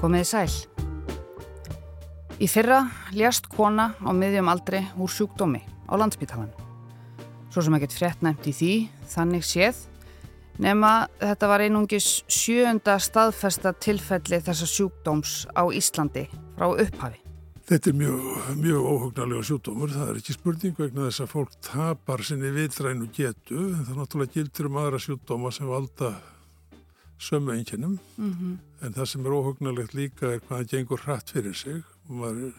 Komiði sæl. Í fyrra ljast kona á miðjum aldri úr sjúkdómi á landsbytalan. Svo sem ekkert frétt nefnt í því, þannig séð, nema þetta var einungis sjöunda staðfesta tilfelli þessa sjúkdóms á Íslandi frá upphafi. Þetta er mjög, mjög óhugnarlega sjúkdómur, það er ekki spurning vegna þess að fólk tapar sinni vitrænu getu, en það náttúrulega gildir um aðra sjúkdóma sem valda sömu einkennum, mm -hmm. en það sem er óhugnarlegt líka er hvað það gengur hratt fyrir sig og, maður,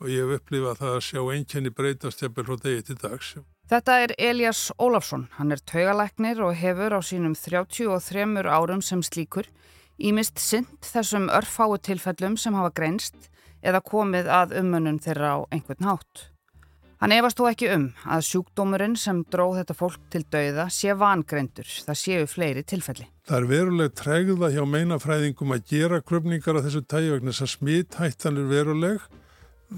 og ég hef upplifað það að sjá einkenni breytast jafnvel frá degi til dags. Þetta er Elias Ólafsson, hann er taugalæknir og hefur á sínum 33 árum sem slíkur ímist synd þessum örfáu tilfellum sem hafa greinst eða komið að umönnun þeirra á einhvern hátt. Hann efast þó ekki um að sjúkdómurinn sem dróð þetta fólk til dauða sé vangreindur, það séu fleiri tilfelli. Það er veruleg tregða hjá meinafræðingum að gera kröpningar á þessu tægvegna þess að smithættan er veruleg,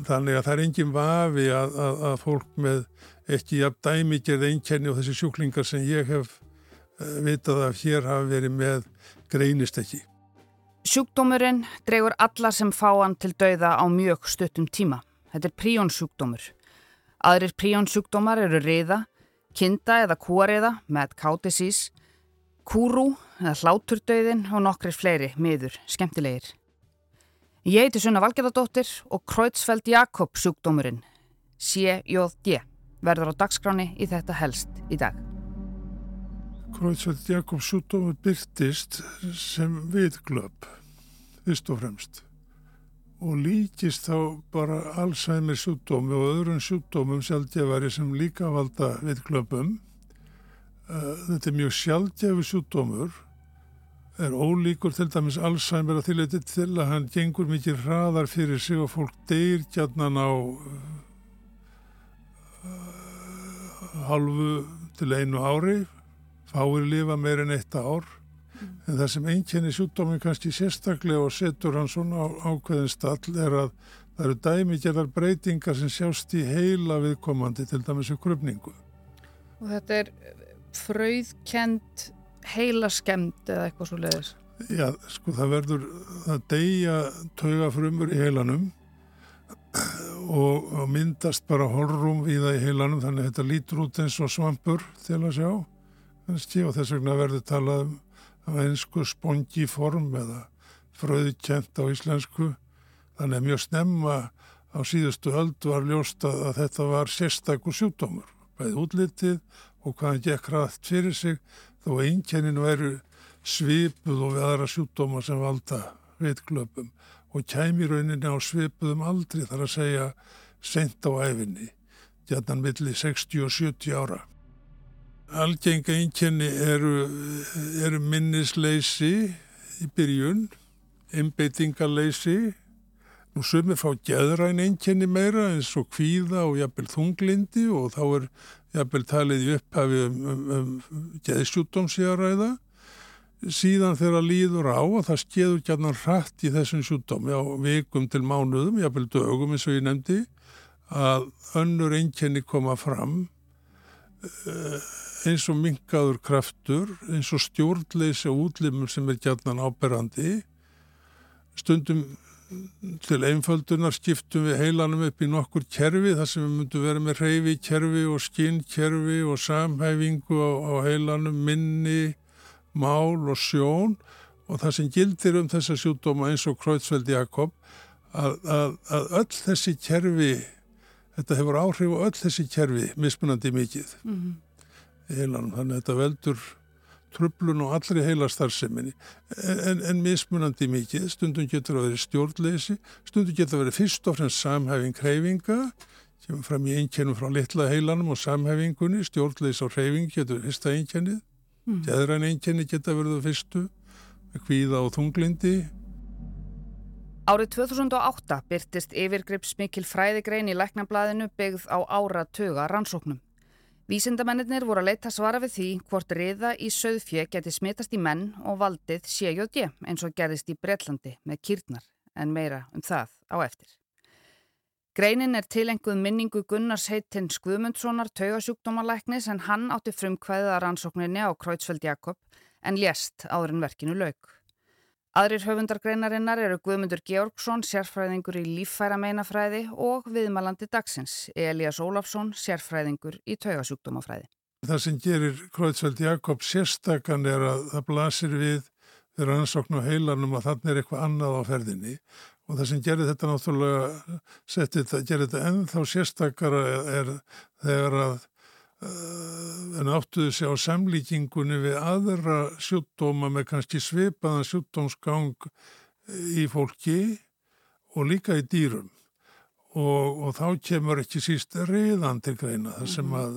þannig að það er engin vafi að, að, að fólk með ekki jafn dæmigerð einkenni og þessi sjúklingar sem ég hef uh, vitað af hér hafa verið með greinist ekki. Sjúkdómurinn dregur alla sem fá hann til dauða á mjög stuttum tíma. Þetta er príonsjúkdómur. Aðrir príonsjúkdómar eru riða, kinda eða kúariða með kátisís, kúrú eða hláturdauðin og nokkri fleiri miður skemmtilegir. Ég heiti Sunna Valgerðardóttir og Kreutzfeldt Jakob sjúkdómurinn, CJD, verður á dagskráni í þetta helst í dag. Kreutzfeldt Jakob sjúkdómur byrtist sem viðglöp, fyrst og fremst. Og líkist þá bara Alzheimer sjúkdómi og öðrun sjúkdómum sjálfgefari sem líka valda viðglöpum. Eh, þetta er mjög sjálfgefi sjúkdómur, er ólíkur til dæmis Alzheimer að þýleiti til að hann gengur mikið hraðar fyrir sig og fólk deyr gjarnan á halvu til einu ári fáir lifa meir en eitt ár. En það sem einkenni sjúkdómi kannski sérstaklega og setur hann svona á, ákveðin stall er að það eru dæmigerðar breytingar sem sjást í heila viðkomandi til dæmis við krupningu. Og þetta er fröðkend heila skemmt eða eitthvað svo leiðis? Já, sko það verður að deyja taugafrumur í heilanum og, og myndast bara horrum í það í heilanum þannig að þetta lítur út eins og svampur til að sjá kannski og þess vegna verður talað um af einsku spongiform eða fröðkjent á íslensku þannig að mjög snemma á síðustu höld var ljóst að þetta var sérstakur sjúkdómur bæði útlitið og hvaðan gekk rætt fyrir sig þó einkenninu veru svipuð og við aðra sjúkdóma sem valda vitglöpum og kæmi rauninni á svipuðum aldri þar að segja sent á æfinni, gætan milli 60 og 70 ára. Algenga einkenni eru, eru minnisleysi í byrjun, einbeitingarleysi, nú sumir fá geðræn einkenni meira eins og kvíða og jafnvel þunglindi og þá er jafnvel talið í upphafi um, um, um geðsjútdómsíðaræða. Síðan þegar líður á og það skeður gætna hratt í þessum sjútdómi á vikum til mánuðum, jafnvel dögum eins og ég nefndi, að önnur einkenni koma fram uh, eins og mingaður kraftur, eins og stjórnleysi og útlimur sem er gætnan áberandi. Stundum til einföldunar skiptum við heilanum upp í nokkur kerfi þar sem við myndum vera með reyfi kerfi og skinn kerfi og samhæfingu á, á heilanum, minni, mál og sjón og það sem gildir um þessa sjúdóma eins og Kreutzfeldt Jakob að, að, að öll þessi kerfi, þetta hefur áhrif á öll þessi kerfi mismunandi mikið. Mm -hmm heilanum, þannig að þetta veldur trublun og allri heilastarseminni en, en mismunandi mikið. Stundum getur að vera stjórnleysi stundum getur að vera fyrst og fremst samhæfing hreyfinga kemur fram í einkennum frá litla heilanum og samhæfingunni. Stjórnleys og hreyfing getur fyrsta einkennið mm. geðræn einkenni getur verið fyrstu með kvíða og þunglindi Árið 2008 byrtist yfirgrips mikil fræðigrein í læknablaðinu byggð á áratuga rannsóknum Vísindamennir voru að leita svara við því hvort riða í söðfjö geti smitast í menn og valdið CJD eins og gerðist í Breitlandi með kýrnar en meira um það á eftir. Greinin er tilenguð minningu Gunnars heitinn Skvumundssonar taugasjúkdómalæknis en hann átti frumkvæðið að rannsókninni á Kreutzfeldt Jakob en lést áður en verkinu lauk. Aðrir höfundargreinarinnar eru Guðmundur Georgsson, sérfræðingur í líffæra meinafræði og viðmalandi dagsins, Elias Ólafsson, sérfræðingur í taugasjúkdómafræði. Það sem gerir Króitsveld Jakob sérstakann er að það blasir við þegar ansókn á heilanum að þannig er eitthvað annað á ferðinni og það sem gerir þetta náttúrulega, þetta, gerir þetta ennþá sérstakara er þegar að en áttuðu sig á samlíkingunni við aðra sjútdóma með kannski svipaðan sjútdómsgang í fólki og líka í dýrum? Og, og þá kemur ekki síst reyðan til greina þar sem að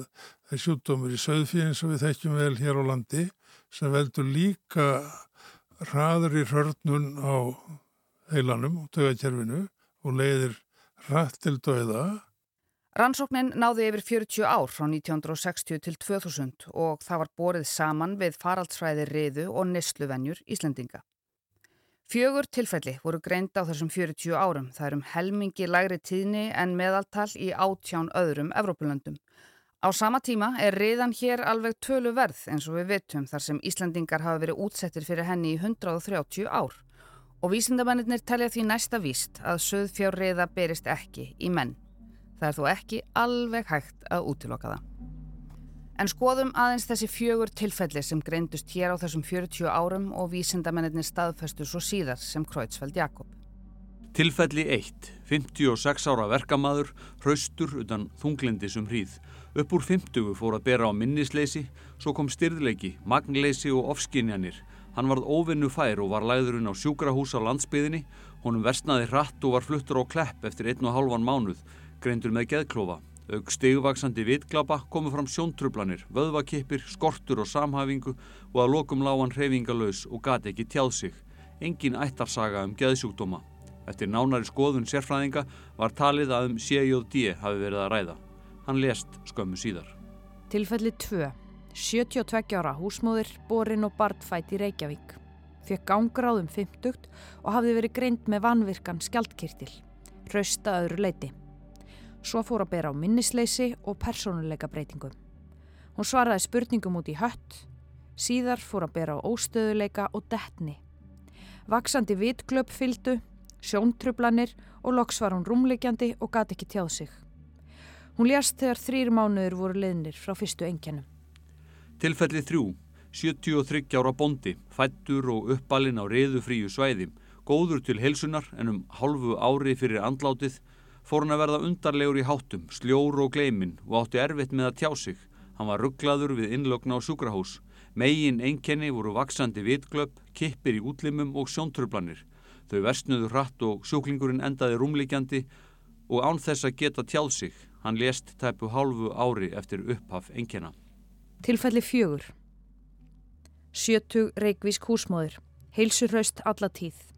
það sjútdómur í söðfíðin sem við þekkjum vel hér á landi sem veldur líka hraður í hörnun á heilanum og dögakerfinu og leiðir hratt til döða Rannsóknin náði yfir 40 ár frá 1960 til 2000 og það var borið saman við faraldsfræði riðu og nesluvenjur Íslendinga. Fjögur tilfelli voru greind á þessum 40 árum. Það er um helmingi lægri tíðni en meðaltal í átján öðrum Evrópulöndum. Á sama tíma er riðan hér alveg tölu verð eins og við vitum þar sem Íslandingar hafa verið útsettir fyrir henni í 130 ár. Og vísindamennir telja því næsta víst að söðfjár riða berist ekki í menn. Það er þó ekki alveg hægt að útiloka það. En skoðum aðeins þessi fjögur tilfelli sem greindust hér á þessum 40 árum og vísindamennir staðföstu svo síðar sem Kreutzfeldt Jakob. Tilfelli 1. 56 ára verkamaður, hraustur utan þunglindi sem hríð. Upp úr 50 fór að bera á minnisleysi, svo kom styrðleiki, magnleysi og ofskinjanir. Hann varð óvinnu fær og var læðurinn á sjúkrahús á landsbyðinni, honum versnaði hratt og var fluttur á klepp eftir einn og halvan mánuð greindur með geðklofa. Aug stegvaksandi vitglapa komu fram sjóntrublanir, vöðvakippir, skortur og samhæfingu og að lokum lágan hreyfingalös og gati ekki tjáð sig. Engin ættarsaga um geðsjúkdóma. Eftir nánari skoðun sérfræðinga var talið að um CJD hafi verið að ræða. Hann lest skömmu síðar. Tilfelli 2. 72 ára húsmóðir, borin og bartfætt í Reykjavík. Fekk gangráðum 50 og hafði verið greint með vanvirkan skjaldkirtil. Rausta öðru leiti. Svo fór að bera á minnisleysi og persónuleika breytingum. Hún svaraði spurningum út í hött, síðar fór að bera á óstöðuleika og detni. Vaksandi vitglöp fyldu, sjóntrublanir og loks var hún rúmleikjandi og gati ekki tjáð sig. Hún lérst þegar þrýr mánuður voru leðnir frá fyrstu engjannum. Tilfelli þrjú, 73 ára bondi, fættur og uppalinn á reyðu fríu svæði, góður til helsunar en um halvu ári fyrir andlátið fór hann að verða undarlegur í háttum, sljór og gleimin og átti erfitt með að tjá sig. Hann var rugglaður við innlögna á sjúkrahús. Megin einkenni voru vaksandi vitglöp, kippir í útlimum og sjóntröflanir. Þau versnuðu hratt og sjúklingurinn endaði rúmlíkjandi og án þess að geta tjáð sig. Hann lést tæpu hálfu ári eftir upphaf einkenna. Tilfelli fjögur. Sjötug Reykjavísk húsmóður. Heilsurhaust alla tíð.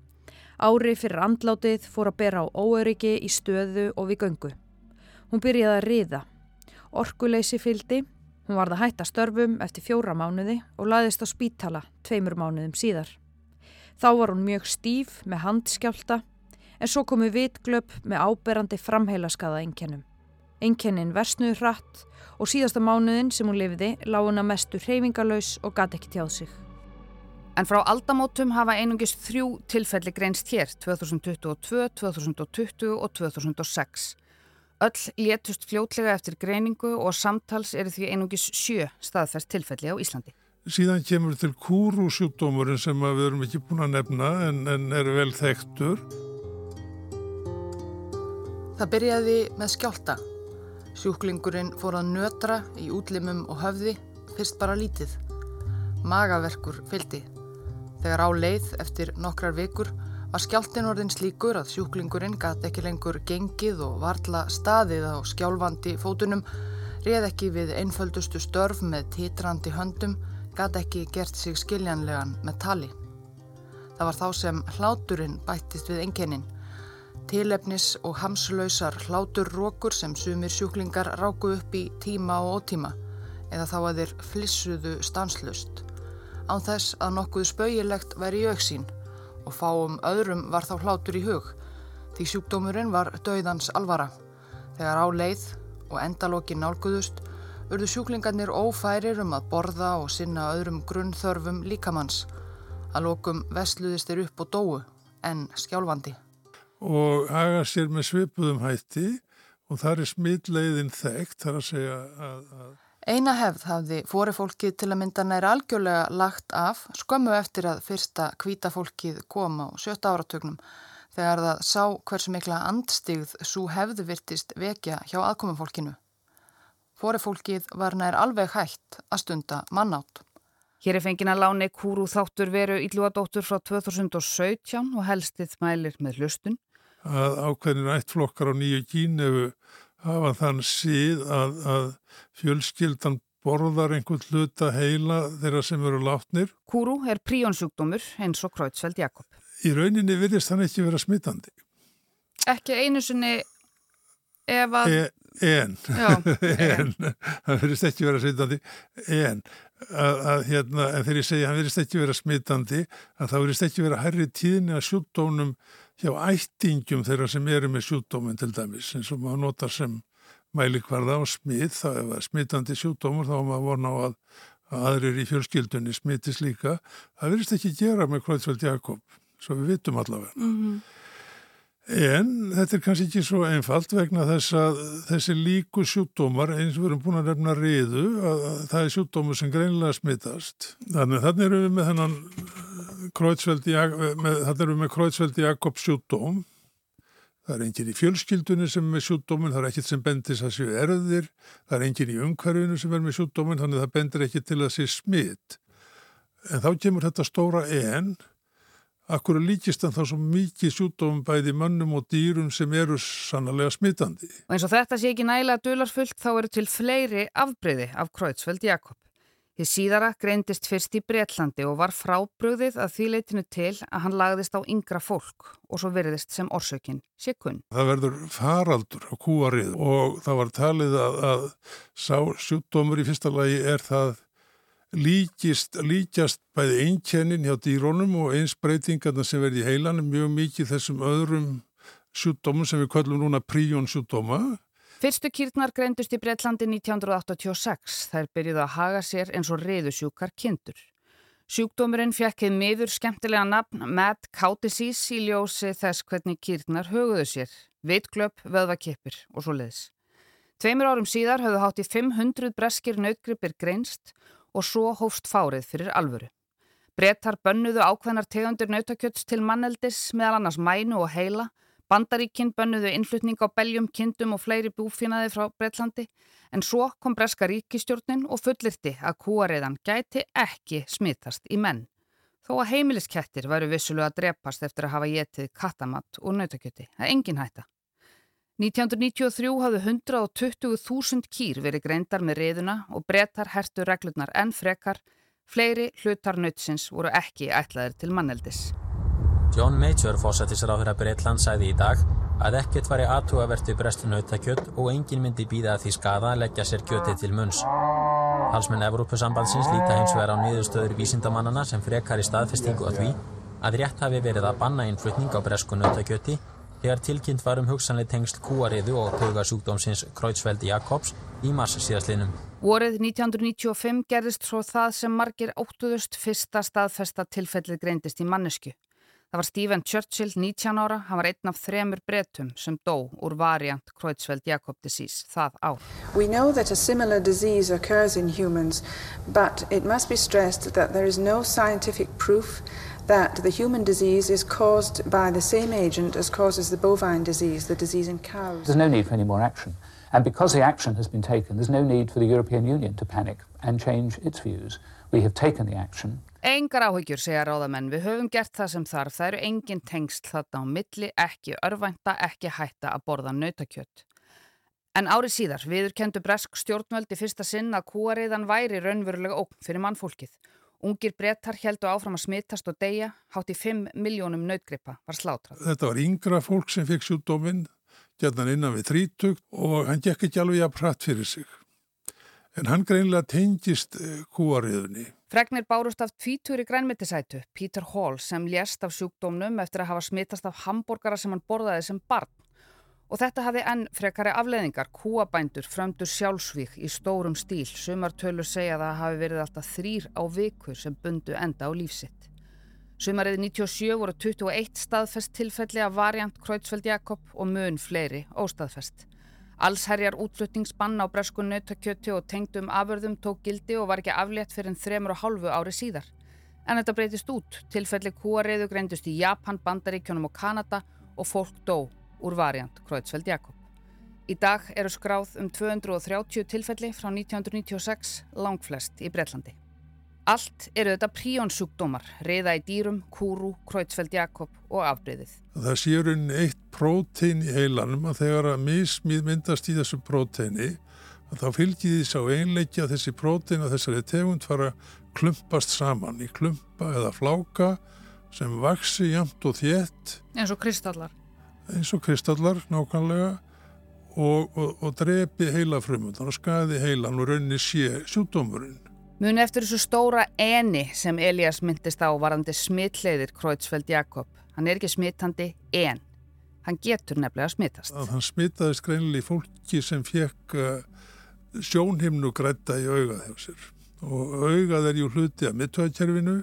Ári fyrir andlátið fór að bera á óöryggi í stöðu og við göngu. Hún byrjaði að riða. Orkuleysi fyldi, hún varði að hætta störfum eftir fjóra mánuði og laðist á spítala tveimur mánuðum síðar. Þá var hún mjög stíf með handskjálta en svo komu vitglöp með áberandi framheilaskaða einkennum. Einkennin versnuður hratt og síðasta mánuðin sem hún lifiði lág hún að mestu hreyfingalös og gati ekki tjáð sig. En frá aldamótum hafa einungis þrjú tilfelli greinst hér 2022, 2020 og 2006. Öll létust fljótlega eftir greiningu og samtals eru því einungis sjö staðfært tilfelli á Íslandi. Síðan kemur til kúrúsjúkdómurinn sem við erum ekki búin að nefna en, en er vel þekktur. Það byrjaði með skjálta. Sjúklingurinn fór að nötra í útlimum og höfði, fyrst bara lítið. Magaverkur fyldi. Þegar á leið eftir nokkrar vikur var skjáltin orðin slíkur að sjúklingurinn gæti ekki lengur gengið og varla staðið á skjálfandi fótunum, reð ekki við einföldustu störf með titrandi höndum, gæti ekki gert sig skiljanlegan með tali. Það var þá sem hláturinn bættist við enginnin. Tilefnis og hamslausar hláturrókur sem sumir sjúklingar ráku upp í tíma og ótíma eða þá að þeir flissuðu stanslust án þess að nokkuð spauilegt væri í auksín og fáum öðrum var þá hlátur í hug því sjúkdómurinn var döiðans alvara. Þegar á leið og endalókin nálguðust urðu sjúklingarnir ófærir um að borða og sinna öðrum grunnþörfum líkamanns. Að lókum vesluðist þeir upp og dóu en skjálfandi. Og haga sér með svipuðum hætti og það er smitleiðin þekkt, þar að segja að... að Eina hefð hafði fórifólkið til að mynda næri algjörlega lagt af skömmu eftir að fyrsta kvítafólkið kom á sjötta áratögnum þegar það sá hversu mikla andstigð svo hefðu virtist vekja hjá aðkomumfólkinu. Fórifólkið var nær alveg hægt að stunda mannátt. Hér er fengina láni Kúru þáttur veru Ílúadóttur frá 2017 og helstið mælir með hlustun. Að ákveðin ættflokkar á nýju kínefu hafa þann síð að, að fjölskyldan borðar einhvern hluta heila þeirra sem eru látnir. Kúru er príonsjúkdómur eins og Kreutzfeldt Jakob. Í rauninni virðist hann ekki vera smittandi. Ekki einu sinni ef að... E, en, Já, en, hann virðist ekki vera smittandi, en, að, að, hérna, en þegar ég segja hann virðist ekki vera smittandi, að það virðist ekki vera herri tíðni að sjúkdónum hjá ættingum þeirra sem eru með sjúkdóminn til dæmis eins og maður notar sem mælikvarða á smið, það er smittandi sjúkdómur þá maður vorna á að, að aðrir í fjölskyldunni smittis líka. Það verðist ekki gera með Kreutzfeldt Jakob svo við vitum allavega. Mm -hmm. en þetta er kannski ekki svo einfalt vegna þess að þessi líku sjúkdómar eins og við erum búin að nefna riðu að, að það er sjúkdómur sem greinlega smittast þannig þannig erum við með hennan Kreutzfeldt Jakob, Kreutzfeldt Jakob sjúkdóm það er enginn í fjölskyldunni sem er með sjúkdómin það er ekkert sem bendir að séu erðir það er enginn í umhverfinu sem er með sjúkdómin þannig það bendir ekki til að sé smitt en þá kemur þetta stóra en akkur líkist en þá svo mikið sjúkdómum bæði mannum og dýrum sem eru sannlega smittandi. Og eins og þetta sé ekki nægilega dularfullt þá eru til fleiri afbreyði af Kreutzfeldt Jakob. Þið síðara greindist fyrst í Breitlandi og var frábröðið að því leitinu til að hann lagðist á yngra fólk og svo veriðist sem orsökinn sé kunn. Það verður faraldur á kúarið og það var talið að, að sá sjúkdómur í fyrsta lagi er það líkist, líkjast bæði einkennin hjá dýrónum og eins breytingarna sem verði í heilanum mjög mikið þessum öðrum sjúkdómum sem við kallum núna príjón sjúkdóma Fyrstu kýrnar greindust í Breitlandi 1986. Þær byrjuði að haga sér eins og reyðusjúkar kindur. Sjúkdómurinn fjekkið miður skemmtilega nafn Mad Cow Disease í ljósi þess hvernig kýrnar höguðu sér. Vitglöp, vöðvakippir og svo leiðis. Tveimur árum síðar höfðu hátt í 500 breskir nautgripir greinst og svo hófst fárið fyrir alvöru. Brettar bönnuðu ákveðnar tegundur nautakjöts til manneldis meðal annars mænu og heila Bandaríkinn bönnuðu innflutning á beljum, kindum og fleiri búfinaði frá Breitlandi en svo kom breska ríkistjórnin og fullirti að kúariðan gæti ekki smittast í menn. Þó að heimiliskettir varu vissulega að drepast eftir að hafa getið kattamatt og nautakjöti. Það er engin hætta. 1993 hafðu 120.000 kýr verið greindar með reyðuna og brettar hertu reglurnar enn frekar. Fleiri hlutar nautsins voru ekki ætlaðir til manneldis. John Major, fósættisráður að Breitland, sæði í dag að ekkert var í aðtúavert við brestu nautakjött og engin myndi býða að því skada að leggja sér kjötið til munns. Halsmenn Evrópusambandsins líta hins vegar á niðurstöður vísindamannana sem frekar í staðfestingu að því að rétt hafi verið að banna innflutning á bresku nautakjöti þegar tilkynnt var um hugsanlega tengsl kúariðu og taugasjúkdómsins Kreutzfeldt Jakobs í mars síðastlinum. Vorið 1995 gerðist svo það sem margir óttuðust fyrsta staðfesta tilfellið greindist í mannesku. Það var Stephen Churchill, 19 ára, hann var einn af þremur bretum sem dó úr variant Kreutzfeldt Jakob disease það ár. We know that a similar disease occurs in humans, but it must be stressed that there is no scientific proof that the human disease is caused by the same agent as causes the bovine disease, the disease in cows. There's no need for any more action. And because the action has been taken, there's no need for the European Union to panic and change its views. We have taken the action. Engar áhyggjur, segja ráðamenn, við höfum gert það sem þarf, það eru engin tengst þarna á milli, ekki örvænta, ekki hætta að borða nautakjött. En árið síðar viður kentu bresk stjórnvöldi fyrsta sinn að kúariðan væri raunverulega ókn fyrir mannfólkið. Ungir brettar heldu áfram að smittast og deyja, hátt í 5 miljónum nautgrippa var slátrað. Þetta var yngra fólk sem fekk sjúkdóminn, gætnan innan við 30 og hann gekk ekki alveg að pratt fyrir sig. En hann greinlega tengist eh, kúariðunni. Fregnir bárust af tvítur í grænmetisætu, Peter Hall, sem lést af sjúkdómnum eftir að hafa smittast af hambúrgara sem hann borðaði sem barn. Og þetta hafi enn frekari afleðingar, kúabændur, frömdur sjálfsvík í stórum stíl. Sumartölur segja að það hafi verið alltaf þrýr á viku sem bundu enda á lífsitt. Sumarið 97 voru 21 staðfest tilfelli af variant Kreutzfeldt Jakob og mun fleiri óstaðfest. Allsherjar útflutningsbann á bresku nautakjöti og tengdum aförðum tók gildi og var ekki aflétt fyrir en þremur og hálfu ári síðar. En þetta breytist út. Tilfelli kúariðu greindust í Japan, Bandaríkjónum og Kanada og fólk dó úr variant Kreutzfeldt Jakob. Í dag eru skráð um 230 tilfelli frá 1996 langflest í Breitlandi. Allt eru þetta príonsjúkdómar, reyða í dýrum, kúru, króitsfeld Jakob og afbreyðið. Það séur einn eitt prótein í heilanum að þegar að mismið myndast í þessu próteini þá fylgir því sá einleiki að þessi prótein og þessari tegund fara klumpast saman í klumpa eða fláka sem vaksi jamt og þétt. Eins og kristallar. Eins og kristallar, nákvæmlega og, og, og drepi heilafrömmundan og skadi heilan og raunni sé sjúkdómurinn. Muni eftir þessu stóra eni sem Elias myndist á varandi smittleiðir Kreutzfeldt Jakob. Hann er ekki smittandi en hann getur nefnilega smittast. Að hann smittaðist greinilega í fólki sem fekk uh, sjónhimnu grætta í augað hjá sér og augað er jú hluti að mittöðkerfinu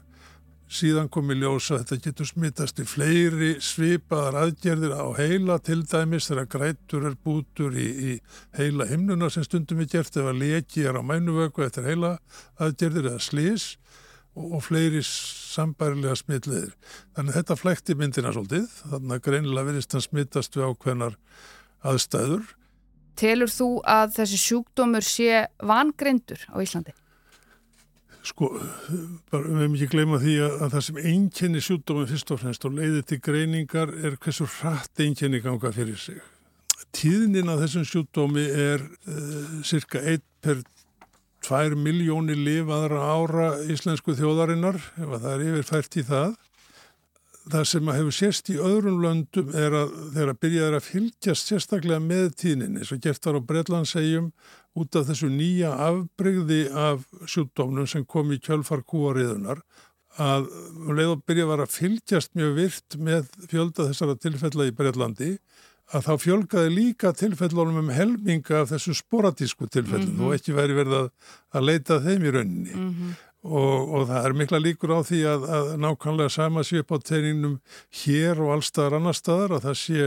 síðan komi ljósa að þetta getur smittast í fleiri svipaðar aðgerðir á heila til dæmis þegar grætur er bútur í, í heila himnuna sem stundum er gert ef að leki er á mænuvöku eftir heila aðgerðir eða slís og, og fleiri sambærilega smittleðir. Þannig þetta flækti myndina svolítið, þannig að greinilega verist hann smittast við ákveðnar aðstæður. Telur þú að þessi sjúkdómur sé vangreindur á Íslandi? Sko, bara við hefum ekki gleyma því að, að það sem einkenni sjúkdómið fyrst og fremst og leiði til greiningar er hversu hratt einkenni ganga fyrir sig. Tíðnin af þessum sjúkdómi er uh, cirka 1 per 2 miljónir lifaðra ára íslensku þjóðarinnar, ef það er yfirfært í það. Það sem að hefur sérst í öðrum löndum er að þeirra byrjaður að fylgjast sérstaklega með tíðninni, svo gert þar á Breitlandsegjum út af þessu nýja afbreyði af sjúkdómnum sem kom í kjölfar kúariðunar að um leið og byrja var að fylgjast mjög virt með fjölda þessara tilfella í Breitlandi að þá fjölgaði líka tilfellunum um helminga af þessu sporadísku tilfellum mm -hmm. og ekki væri verið að, að leita þeim í rauninni mm -hmm. og, og það er mikla líkur á því að, að nákvæmlega sama sé upp á teiningnum hér og allstaðar annar staðar að það sé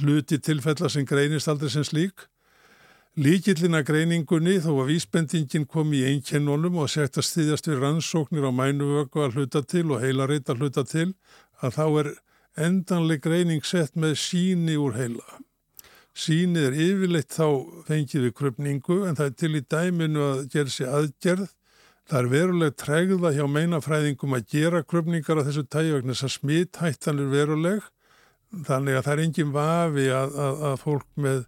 hluti tilfella sem greinist aldrei sem slík Líkillina greiningunni þó að vísbendingin kom í einkennunum og sett að stýðast við rannsóknir á mænuvöku að hluta til og heilareit að hluta til að þá er endanleg greining sett með síni úr heila. Sínið er yfirleitt þá fengið við krupningu en það er til í dæminu að gera sér aðgerð. Það er veruleg tregða hjá meinafræðingum að gera krupningar á þessu tæju vegna þess að smithættan er veruleg þannig að það er engin vafi að, að, að fólk með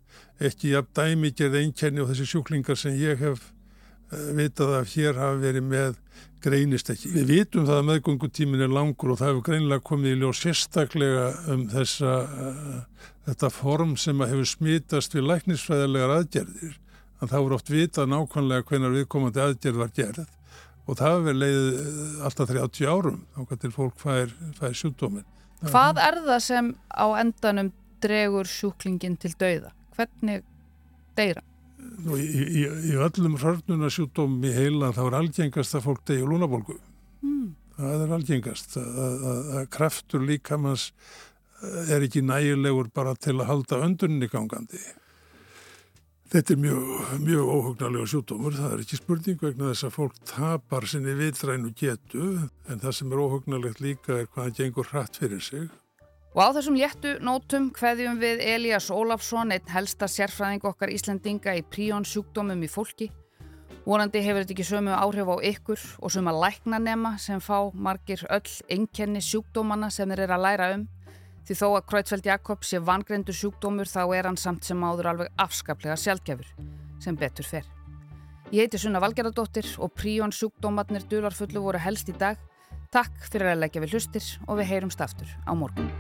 ekki að dæmi gerð einkenni og þessi sjúklingar sem ég hef uh, vitað að hér hafi verið með greinist ekki. Við vitum það að meðgöngutímin er langur og það hefur greinilega komið í ljóð sérstaklega um þessa, uh, þetta form sem hefur smitast við læknisfræðilegar aðgerðir. Að það voru oft vitað nákvæmlega hvenar viðkomandi aðgerð var gerð og það hefur leiðið alltaf 30 árum þá til fólk fær, fær sjúkdóminn. Hvað er það sem á endanum dregur sjúklingin til dauða? Hvernig deyra? Nú, í, í, í öllum hörnunarsjútóm í heila þá er algengast að fólk deyja lúnabolgu. Mm. Það er algengast að, að, að kraftur líkamans eh, er ekki nægilegur bara til að halda öndunni gangandi. Þetta er mjög, mjög óhugnarlega sjútdómur, það er ekki spurning vegna þess að fólk tapar sinni vitrænu getu en það sem er óhugnarlegt líka er hvaða gengur hratt fyrir sig Og á þessum léttu nótum hveðjum við Elias Ólafsson, einn helsta sérfræðing okkar Íslandinga í príón sjúkdómum í fólki. Vorandi hefur þetta ekki sömu áhrif á ykkur og sömu að lækna nema sem fá margir öll einkenni sjúkdómana sem þeir eru að læra um. Því þó að Kreutzfeldt Jakob sé vangreindu sjúkdómur þá er hann samt sem áður alveg afskaplega sjálfgefur, sem betur fer. Ég heiti Sunna Valgerðardóttir og príón sjúkdómatnir dularfullu voru helst í dag. Takk fyrir að leggja við hlustir og við heyrumst aftur á morgun.